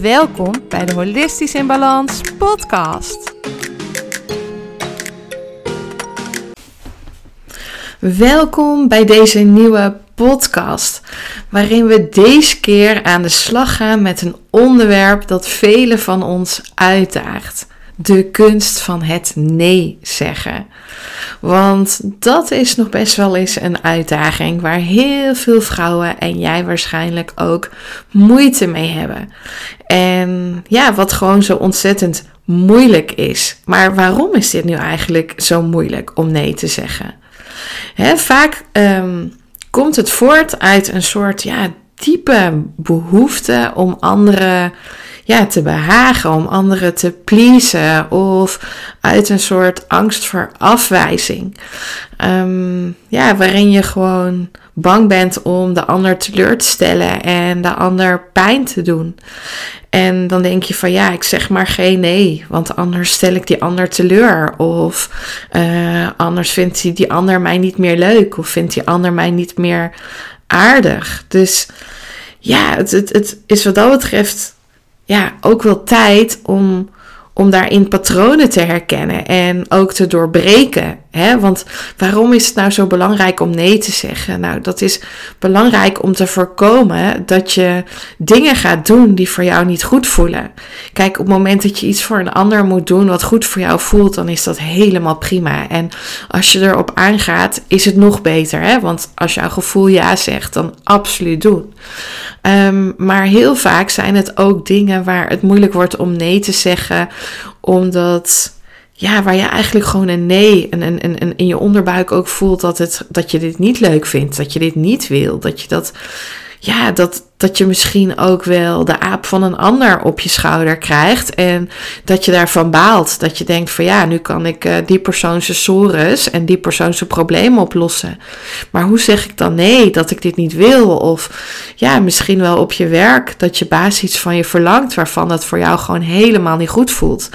Welkom bij de Holistisch in Balans podcast. Welkom bij deze nieuwe podcast, waarin we deze keer aan de slag gaan met een onderwerp dat velen van ons uitdaagt. De kunst van het nee zeggen. Want dat is nog best wel eens een uitdaging waar heel veel vrouwen en jij waarschijnlijk ook moeite mee hebben. En ja, wat gewoon zo ontzettend moeilijk is. Maar waarom is dit nu eigenlijk zo moeilijk om nee te zeggen? vaak ehm, komt het voort uit een soort ja, diepe behoefte om anderen ja, te behagen, om anderen te pleasen of uit een soort angst voor afwijzing. Ehm, ja, waarin je gewoon bang bent om de ander teleur te stellen en de ander pijn te doen. En dan denk je van ja, ik zeg maar geen nee, want anders stel ik die ander teleur. Of uh, anders vindt die, die ander mij niet meer leuk, of vindt die ander mij niet meer aardig. Dus ja, het, het, het is wat dat betreft ja, ook wel tijd om, om daarin patronen te herkennen en ook te doorbreken. Want waarom is het nou zo belangrijk om nee te zeggen? Nou, dat is belangrijk om te voorkomen dat je dingen gaat doen die voor jou niet goed voelen. Kijk, op het moment dat je iets voor een ander moet doen wat goed voor jou voelt, dan is dat helemaal prima. En als je erop aangaat, is het nog beter. Hè? Want als jouw gevoel ja zegt, dan absoluut doen. Um, maar heel vaak zijn het ook dingen waar het moeilijk wordt om nee te zeggen, omdat ja, waar je eigenlijk gewoon een nee en, en, en, in je onderbuik ook voelt dat, het, dat je dit niet leuk vindt, dat je dit niet wil, dat je dat, ja, dat, dat je misschien ook wel de aap van een ander op je schouder krijgt. En dat je daarvan baalt. Dat je denkt van ja, nu kan ik uh, die persoon zijn sores en die persoon zijn problemen oplossen. Maar hoe zeg ik dan nee dat ik dit niet wil? Of ja, misschien wel op je werk dat je baas iets van je verlangt waarvan dat voor jou gewoon helemaal niet goed voelt.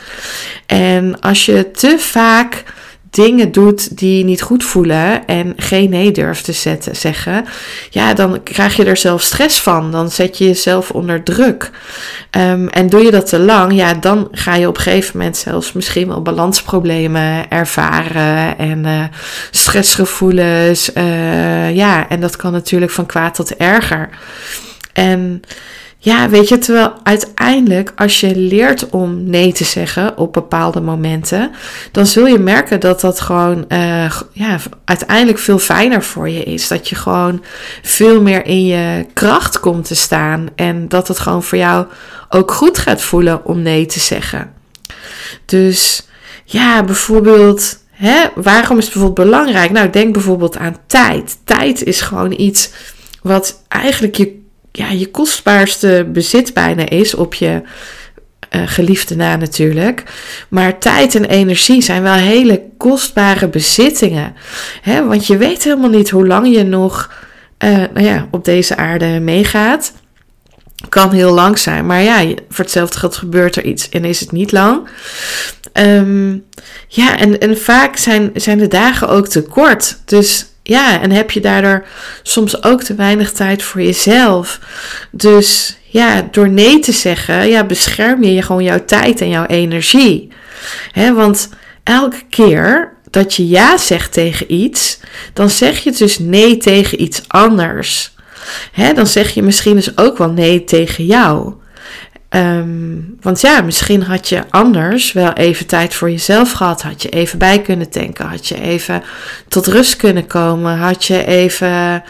En als je te vaak dingen doet die niet goed voelen en geen nee durft te zetten, zeggen, ja, dan krijg je er zelf stress van. Dan zet je jezelf onder druk. Um, en doe je dat te lang, ja, dan ga je op een gegeven moment zelfs misschien wel balansproblemen ervaren en uh, stressgevoelens. Uh, ja, en dat kan natuurlijk van kwaad tot erger. En ja, weet je, terwijl uiteindelijk als je leert om nee te zeggen op bepaalde momenten, dan zul je merken dat dat gewoon uh, ja, uiteindelijk veel fijner voor je is. Dat je gewoon veel meer in je kracht komt te staan en dat het gewoon voor jou ook goed gaat voelen om nee te zeggen. Dus ja, bijvoorbeeld, hè, waarom is het bijvoorbeeld belangrijk? Nou, denk bijvoorbeeld aan tijd. Tijd is gewoon iets wat eigenlijk je ja, je kostbaarste bezit bijna is op je uh, geliefde na natuurlijk. Maar tijd en energie zijn wel hele kostbare bezittingen. Hè? Want je weet helemaal niet hoe lang je nog uh, nou ja, op deze aarde meegaat. Kan heel lang zijn, maar ja, voor hetzelfde geld gebeurt er iets en is het niet lang. Um, ja, en, en vaak zijn, zijn de dagen ook te kort. Dus ja, en heb je daardoor soms ook te weinig tijd voor jezelf. Dus ja, door nee te zeggen, ja, bescherm je gewoon jouw tijd en jouw energie. He, want elke keer dat je ja zegt tegen iets, dan zeg je dus nee tegen iets anders. He, dan zeg je misschien dus ook wel nee tegen jou. Um, want ja, misschien had je anders wel even tijd voor jezelf gehad. Had je even bij kunnen tanken. Had je even tot rust kunnen komen. Had je even,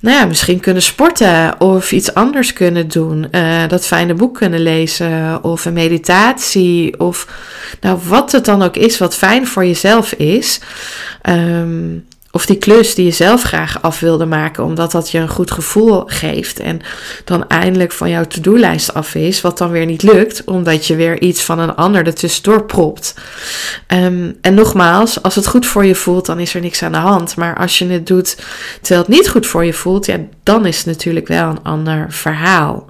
nou ja, misschien kunnen sporten. Of iets anders kunnen doen. Uh, dat fijne boek kunnen lezen. Of een meditatie. Of nou, wat het dan ook is wat fijn voor jezelf is. Um, of die klus die je zelf graag af wilde maken, omdat dat je een goed gevoel geeft. En dan eindelijk van jouw to-do-lijst af is, wat dan weer niet lukt, omdat je weer iets van een ander ertussendoor propt. Ehm, en nogmaals, als het goed voor je voelt, dan is er niks aan de hand. Maar als je het doet terwijl het niet goed voor je voelt, ja, dan is het natuurlijk wel een ander verhaal.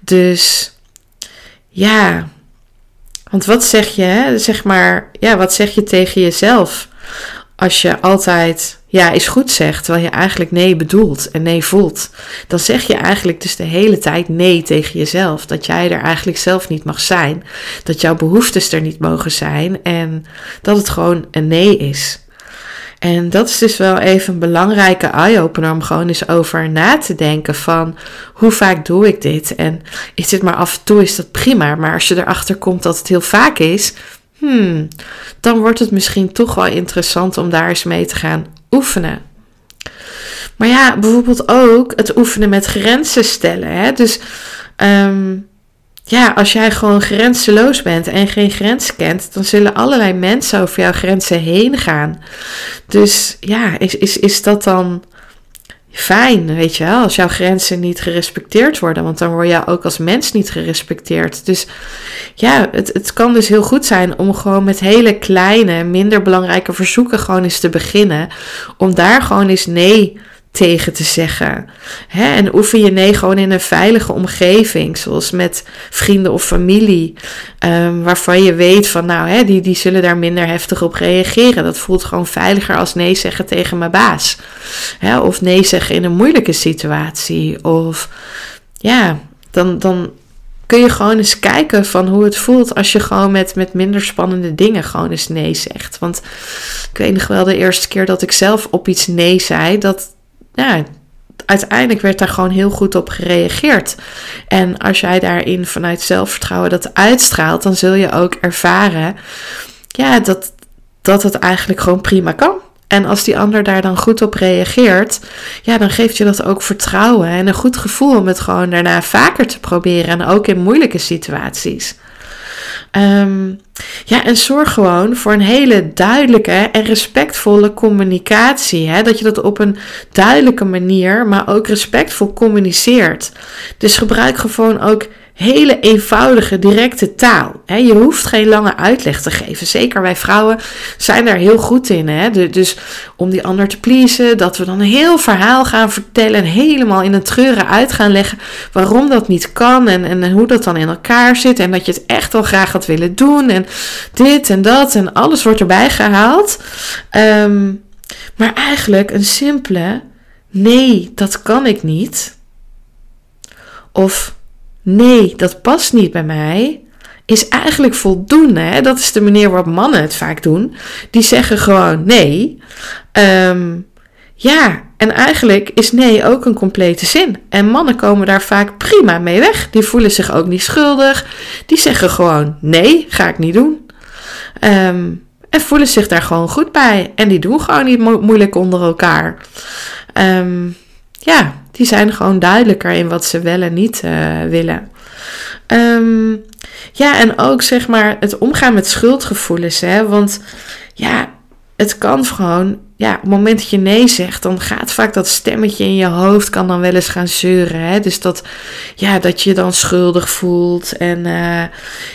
Dus ja, want wat zeg je, hè? zeg maar, ja, wat zeg je tegen jezelf? Als je altijd ja is goed zegt, terwijl je eigenlijk nee bedoelt en nee voelt, dan zeg je eigenlijk dus de hele tijd nee tegen jezelf. Dat jij er eigenlijk zelf niet mag zijn, dat jouw behoeftes er niet mogen zijn en dat het gewoon een nee is. En dat is dus wel even een belangrijke eye-opener om gewoon eens over na te denken van hoe vaak doe ik dit? En is dit maar af en toe is dat prima, maar als je erachter komt dat het heel vaak is, hmm, dan wordt het misschien toch wel interessant om daar eens mee te gaan oefenen. Maar ja, bijvoorbeeld ook het oefenen met grenzen stellen. Hè? Dus um, ja, als jij gewoon grenzeloos bent en geen grenzen kent, dan zullen allerlei mensen over jouw grenzen heen gaan. Dus ja, is, is, is dat dan fijn, weet je wel, als jouw grenzen niet gerespecteerd worden, want dan word je ook als mens niet gerespecteerd. Dus ja, het, het kan dus heel goed zijn om gewoon met hele kleine, minder belangrijke verzoeken gewoon eens te beginnen, om daar gewoon eens nee tegen te zeggen. Hè? En oefen je nee gewoon in een veilige omgeving, zoals met vrienden of familie, um, waarvan je weet van, nou, hè, die, die zullen daar minder heftig op reageren. Dat voelt gewoon veiliger als nee zeggen tegen mijn baas. Hè? Of nee zeggen in een moeilijke situatie. Of ja, dan, dan kun je gewoon eens kijken van hoe het voelt als je gewoon met, met minder spannende dingen gewoon eens nee zegt. Want ik weet nog wel de eerste keer dat ik zelf op iets nee zei, dat ja, uiteindelijk werd daar gewoon heel goed op gereageerd. En als jij daarin vanuit zelfvertrouwen dat uitstraalt, dan zul je ook ervaren ja, dat, dat het eigenlijk gewoon prima kan. En als die ander daar dan goed op reageert, ja, dan geeft je dat ook vertrouwen en een goed gevoel om het gewoon daarna vaker te proberen. En ook in moeilijke situaties. Ehm, ja, en zorg gewoon voor een hele duidelijke en respectvolle communicatie. Hè? Dat je dat op een duidelijke manier, maar ook respectvol communiceert. Dus gebruik gewoon ook hele eenvoudige, directe taal. Je hoeft geen lange uitleg te geven. Zeker wij vrouwen zijn daar heel goed in. Dus om die ander te pleasen, dat we dan een heel verhaal gaan vertellen en helemaal in een treuren uit gaan leggen waarom dat niet kan en, en hoe dat dan in elkaar zit. En dat je het echt wel graag had willen doen en dit en dat en alles wordt erbij gehaald. Ehm, maar eigenlijk een simpele nee, dat kan ik niet. Of nee, dat past niet bij mij, is eigenlijk voldoende. Hè? Dat is de manier waarop mannen het vaak doen. Die zeggen gewoon nee. Ehm, ja, en eigenlijk is nee ook een complete zin. En mannen komen daar vaak prima mee weg. Die voelen zich ook niet schuldig. Die zeggen gewoon nee, ga ik niet doen. Ehm, en voelen zich daar gewoon goed bij. En die doen gewoon niet moeilijk onder elkaar. Um, ja, die zijn gewoon duidelijker in wat ze wel en niet uh, willen. Um, ja, en ook zeg maar het omgaan met schuldgevoelens. Hè? Want ja, het kan gewoon, ja, op het moment dat je nee zegt, dan gaat vaak dat stemmetje in je hoofd kan dan wel eens gaan zeuren. Hè? Dus dat, ja, dat je dan schuldig voelt en uh,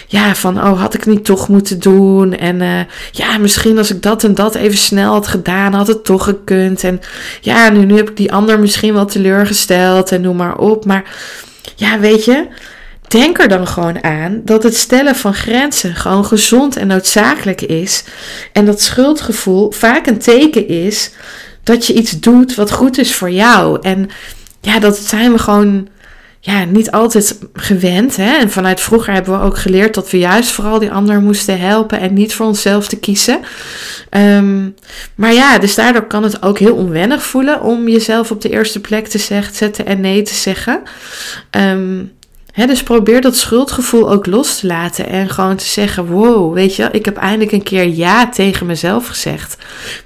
ja, van, oh, had ik niet toch moeten doen? En uh, ja, misschien als ik dat en dat even snel had gedaan, had het toch gekund. En ja, nu, nu heb ik die ander misschien wel teleurgesteld en noem maar op. Maar ja, weet je, Denk er dan gewoon aan dat het stellen van grenzen gewoon gezond en noodzakelijk is. En dat schuldgevoel vaak een teken is dat je iets doet wat goed is voor jou. En ja, dat zijn we gewoon ja, niet altijd gewend. Hè? En vanuit vroeger hebben we ook geleerd dat we juist vooral die ander moesten helpen en niet voor onszelf te kiezen. Um, maar ja, dus daardoor kan het ook heel onwennig voelen om jezelf op de eerste plek te zetten en nee te zeggen. Um, dus probeer dat schuldgevoel ook los te laten en gewoon te zeggen: Wow, weet je, ik heb eindelijk een keer ja tegen mezelf gezegd.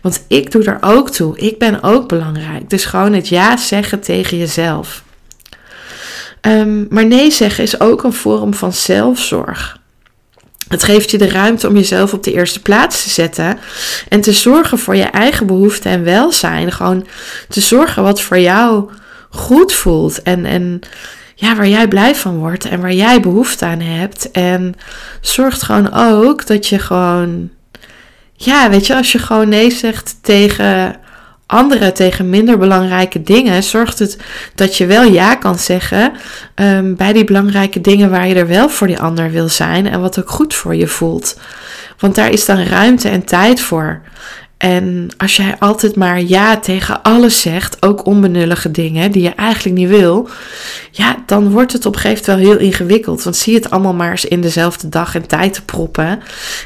Want ik doe er ook toe. Ik ben ook belangrijk. Dus gewoon het ja zeggen tegen jezelf. Um, maar nee zeggen is ook een vorm van zelfzorg. Het geeft je de ruimte om jezelf op de eerste plaats te zetten en te zorgen voor je eigen behoeften en welzijn. Gewoon te zorgen wat voor jou goed voelt en, en ja, waar jij blij van wordt en waar jij behoefte aan hebt. En zorgt gewoon ook dat je gewoon, ja, weet je, als je gewoon nee zegt tegen anderen, tegen minder belangrijke dingen, zorgt het dat je wel ja kan zeggen um, bij die belangrijke dingen waar je er wel voor die ander wil zijn en wat ook goed voor je voelt. Want daar is dan ruimte en tijd voor. En als jij altijd maar ja tegen alles zegt, ook onbenullige dingen die je eigenlijk niet wil, ja, dan wordt het op een gegeven moment wel heel ingewikkeld. Want zie het allemaal maar eens in dezelfde dag en tijd te proppen.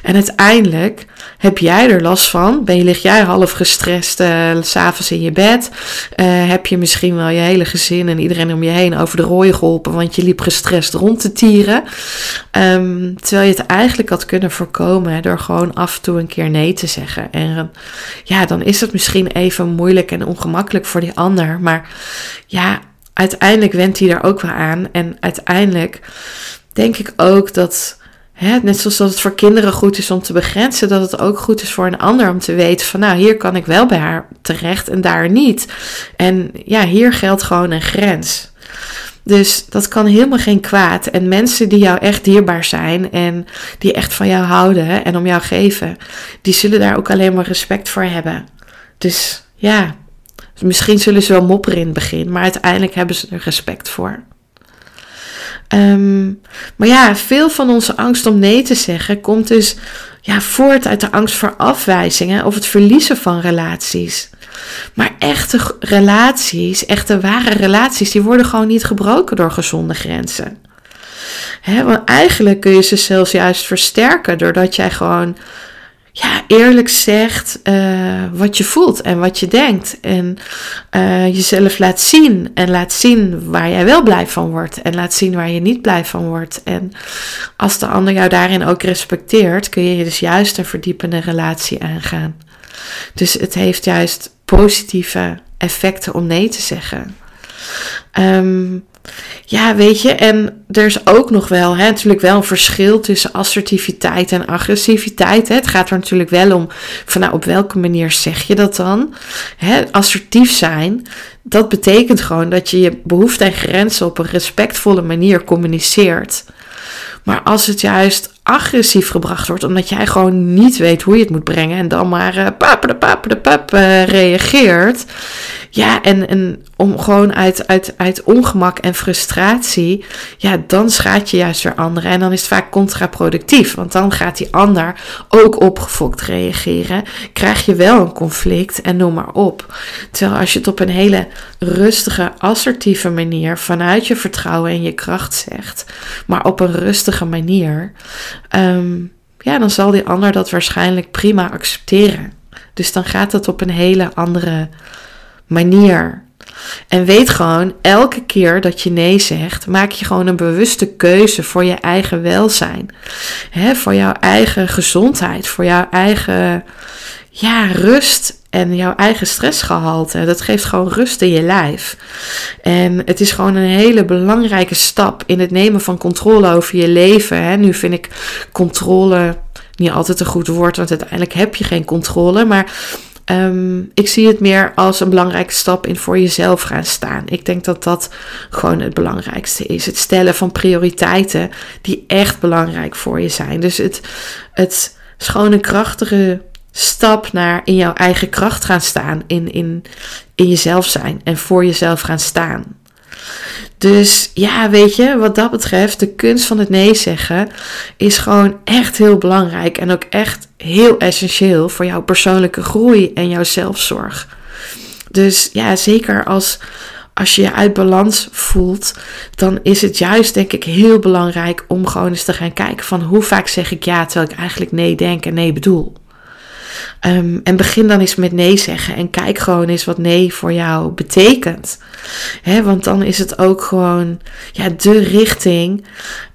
En uiteindelijk heb jij er last van. Ben lig jij half gestrest uh, s'avonds in je bed? Uh, heb je misschien wel je hele gezin en iedereen om je heen over de rooien geholpen, want je liep gestrest rond te tieren. Um, terwijl je het eigenlijk had kunnen voorkomen door gewoon af en toe een keer nee te zeggen. En ja, dan is het misschien even moeilijk en ongemakkelijk voor die ander. Maar ja, uiteindelijk went hij er ook wel aan. En uiteindelijk denk ik ook dat. Hè, net zoals dat het voor kinderen goed is om te begrenzen, dat het ook goed is voor een ander om te weten van nou, hier kan ik wel bij haar terecht en daar niet. En ja, hier geldt gewoon een grens. Dus dat kan helemaal geen kwaad. En mensen die jou echt dierbaar zijn en die echt van jou houden en om jou geven, die zullen daar ook alleen maar respect voor hebben. Dus ja, misschien zullen ze wel mopperen in het begin, maar uiteindelijk hebben ze er respect voor. Um, maar ja, veel van onze angst om nee te zeggen komt dus ja, voort uit de angst voor afwijzingen of het verliezen van relaties. Maar echte relaties, echte ware relaties, die worden gewoon niet gebroken door gezonde grenzen. want eigenlijk kun je ze zelfs juist versterken doordat jij gewoon ja, eerlijk zegt uh, wat je voelt en wat je denkt. En uh, jezelf laat zien. En laat zien waar jij wel blij van wordt. En laat zien waar je niet blij van wordt. En als de ander jou daarin ook respecteert, kun je dus juist een verdiepende relatie aangaan. Dus het heeft juist positieve effecten om nee te zeggen. Um, ja, weet je, en er is ook nog wel hè, natuurlijk wel een verschil tussen assertiviteit en agressiviteit. Hè. Het gaat er natuurlijk wel om van nou, op welke manier zeg je dat dan? Hè, assertief zijn, dat betekent gewoon dat je je behoeften en grenzen op een respectvolle manier communiceert. Maar als het juist agressief gebracht wordt, omdat jij gewoon niet weet hoe je het moet brengen en dan maar uh, de pap de pap uh, reageert. Ja, en, en om gewoon uit, uit, uit ongemak en frustratie, ja, dan schaadt je juist weer anderen. En dan is het vaak contraproductief, want dan gaat die ander ook opgefokt reageren. Krijg je wel een conflict en noem maar op. Terwijl als je het op een hele rustige, assertieve manier vanuit je vertrouwen en je kracht zegt, maar op een rustige manier, Ehm, ja, dan zal die ander dat waarschijnlijk prima accepteren. Dus dan gaat het op een hele andere manier. En weet gewoon, elke keer dat je nee zegt, maak je gewoon een bewuste keuze voor je eigen welzijn. Hè, voor jouw eigen gezondheid, voor jouw eigen ja, rust en jouw eigen stressgehalte. Dat geeft gewoon rust in je lijf. En het is gewoon een hele belangrijke stap in het nemen van controle over je leven. Hè. Nu vind ik controle niet altijd een goed woord, want uiteindelijk heb je geen controle. Maar um, ik zie het meer als een belangrijke stap in voor jezelf gaan staan. Ik denk dat dat gewoon het belangrijkste is. Het stellen van prioriteiten die echt belangrijk voor je zijn. Dus het, het schone, krachtige stap naar in jouw eigen kracht gaan staan, in, in, in jezelf zijn en voor jezelf gaan staan. Dus ja, weet je, wat dat betreft, de kunst van het nee zeggen is gewoon echt heel belangrijk en ook echt heel essentieel voor jouw persoonlijke groei en jouw zelfzorg. Dus ja, zeker als, als je je uit balans voelt, dan is het juist denk ik heel belangrijk om gewoon eens te gaan kijken van hoe vaak zeg ik ja terwijl ik eigenlijk nee denk en nee bedoel. Um, en begin dan eens met nee zeggen en kijk gewoon eens wat nee voor jou betekent. Want dan is het ook gewoon ja, de richting,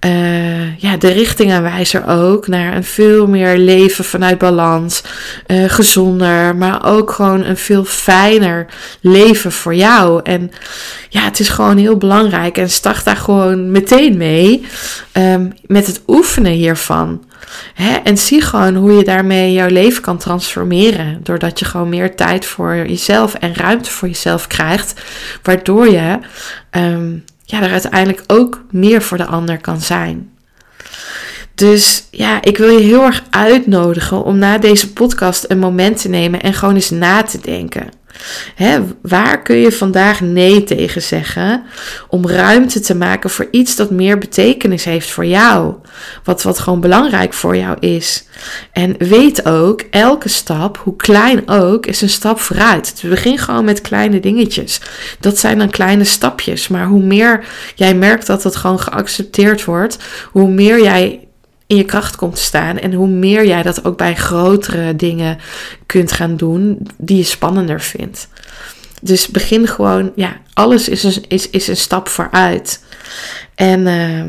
uh, ja, de richtingaanwijzer ook naar een veel meer leven vanuit balans, uh, gezonder, maar ook gewoon een veel fijner leven voor jou. En ja, het is gewoon heel belangrijk en start daar gewoon meteen mee um, met het oefenen hiervan. Hè? En zie gewoon hoe je daarmee jouw leven kan transformeren. Doordat je gewoon meer tijd voor jezelf en ruimte voor jezelf krijgt. Waardoor je ehm, ja, er uiteindelijk ook meer voor de ander kan zijn. Dus ja, ik wil je heel erg uitnodigen om na deze podcast een moment te nemen en gewoon eens na te denken. Hè, waar kun je vandaag nee tegen zeggen om ruimte te maken voor iets dat meer betekenis heeft voor jou? Wat, wat gewoon belangrijk voor jou is. En weet ook, elke stap, hoe klein ook, is een stap vooruit. We beginnen gewoon met kleine dingetjes. Dat zijn dan kleine stapjes. Maar hoe meer jij merkt dat dat gewoon geaccepteerd wordt, hoe meer jij in je kracht komt te staan. En hoe meer jij dat ook bij grotere dingen kunt gaan doen die je spannender vindt. Dus begin gewoon, ja, alles is een, is, is een stap vooruit. En uh,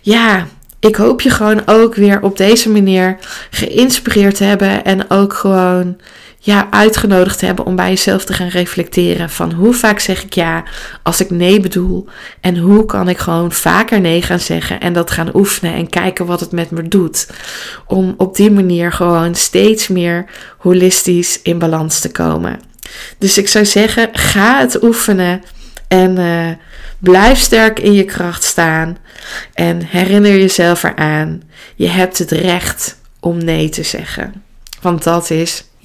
ja, ik hoop je gewoon ook weer op deze manier geïnspireerd te hebben. En ook gewoon ja, uitgenodigd hebben om bij jezelf te gaan reflecteren van hoe vaak zeg ik ja als ik nee bedoel en hoe kan ik gewoon vaker nee gaan zeggen en dat gaan oefenen en kijken wat het met me doet. Om op die manier gewoon steeds meer holistisch in balans te komen. Dus ik zou zeggen, ga het oefenen en uh, blijf sterk in je kracht staan en herinner jezelf eraan, je hebt het recht om nee te zeggen. Want dat is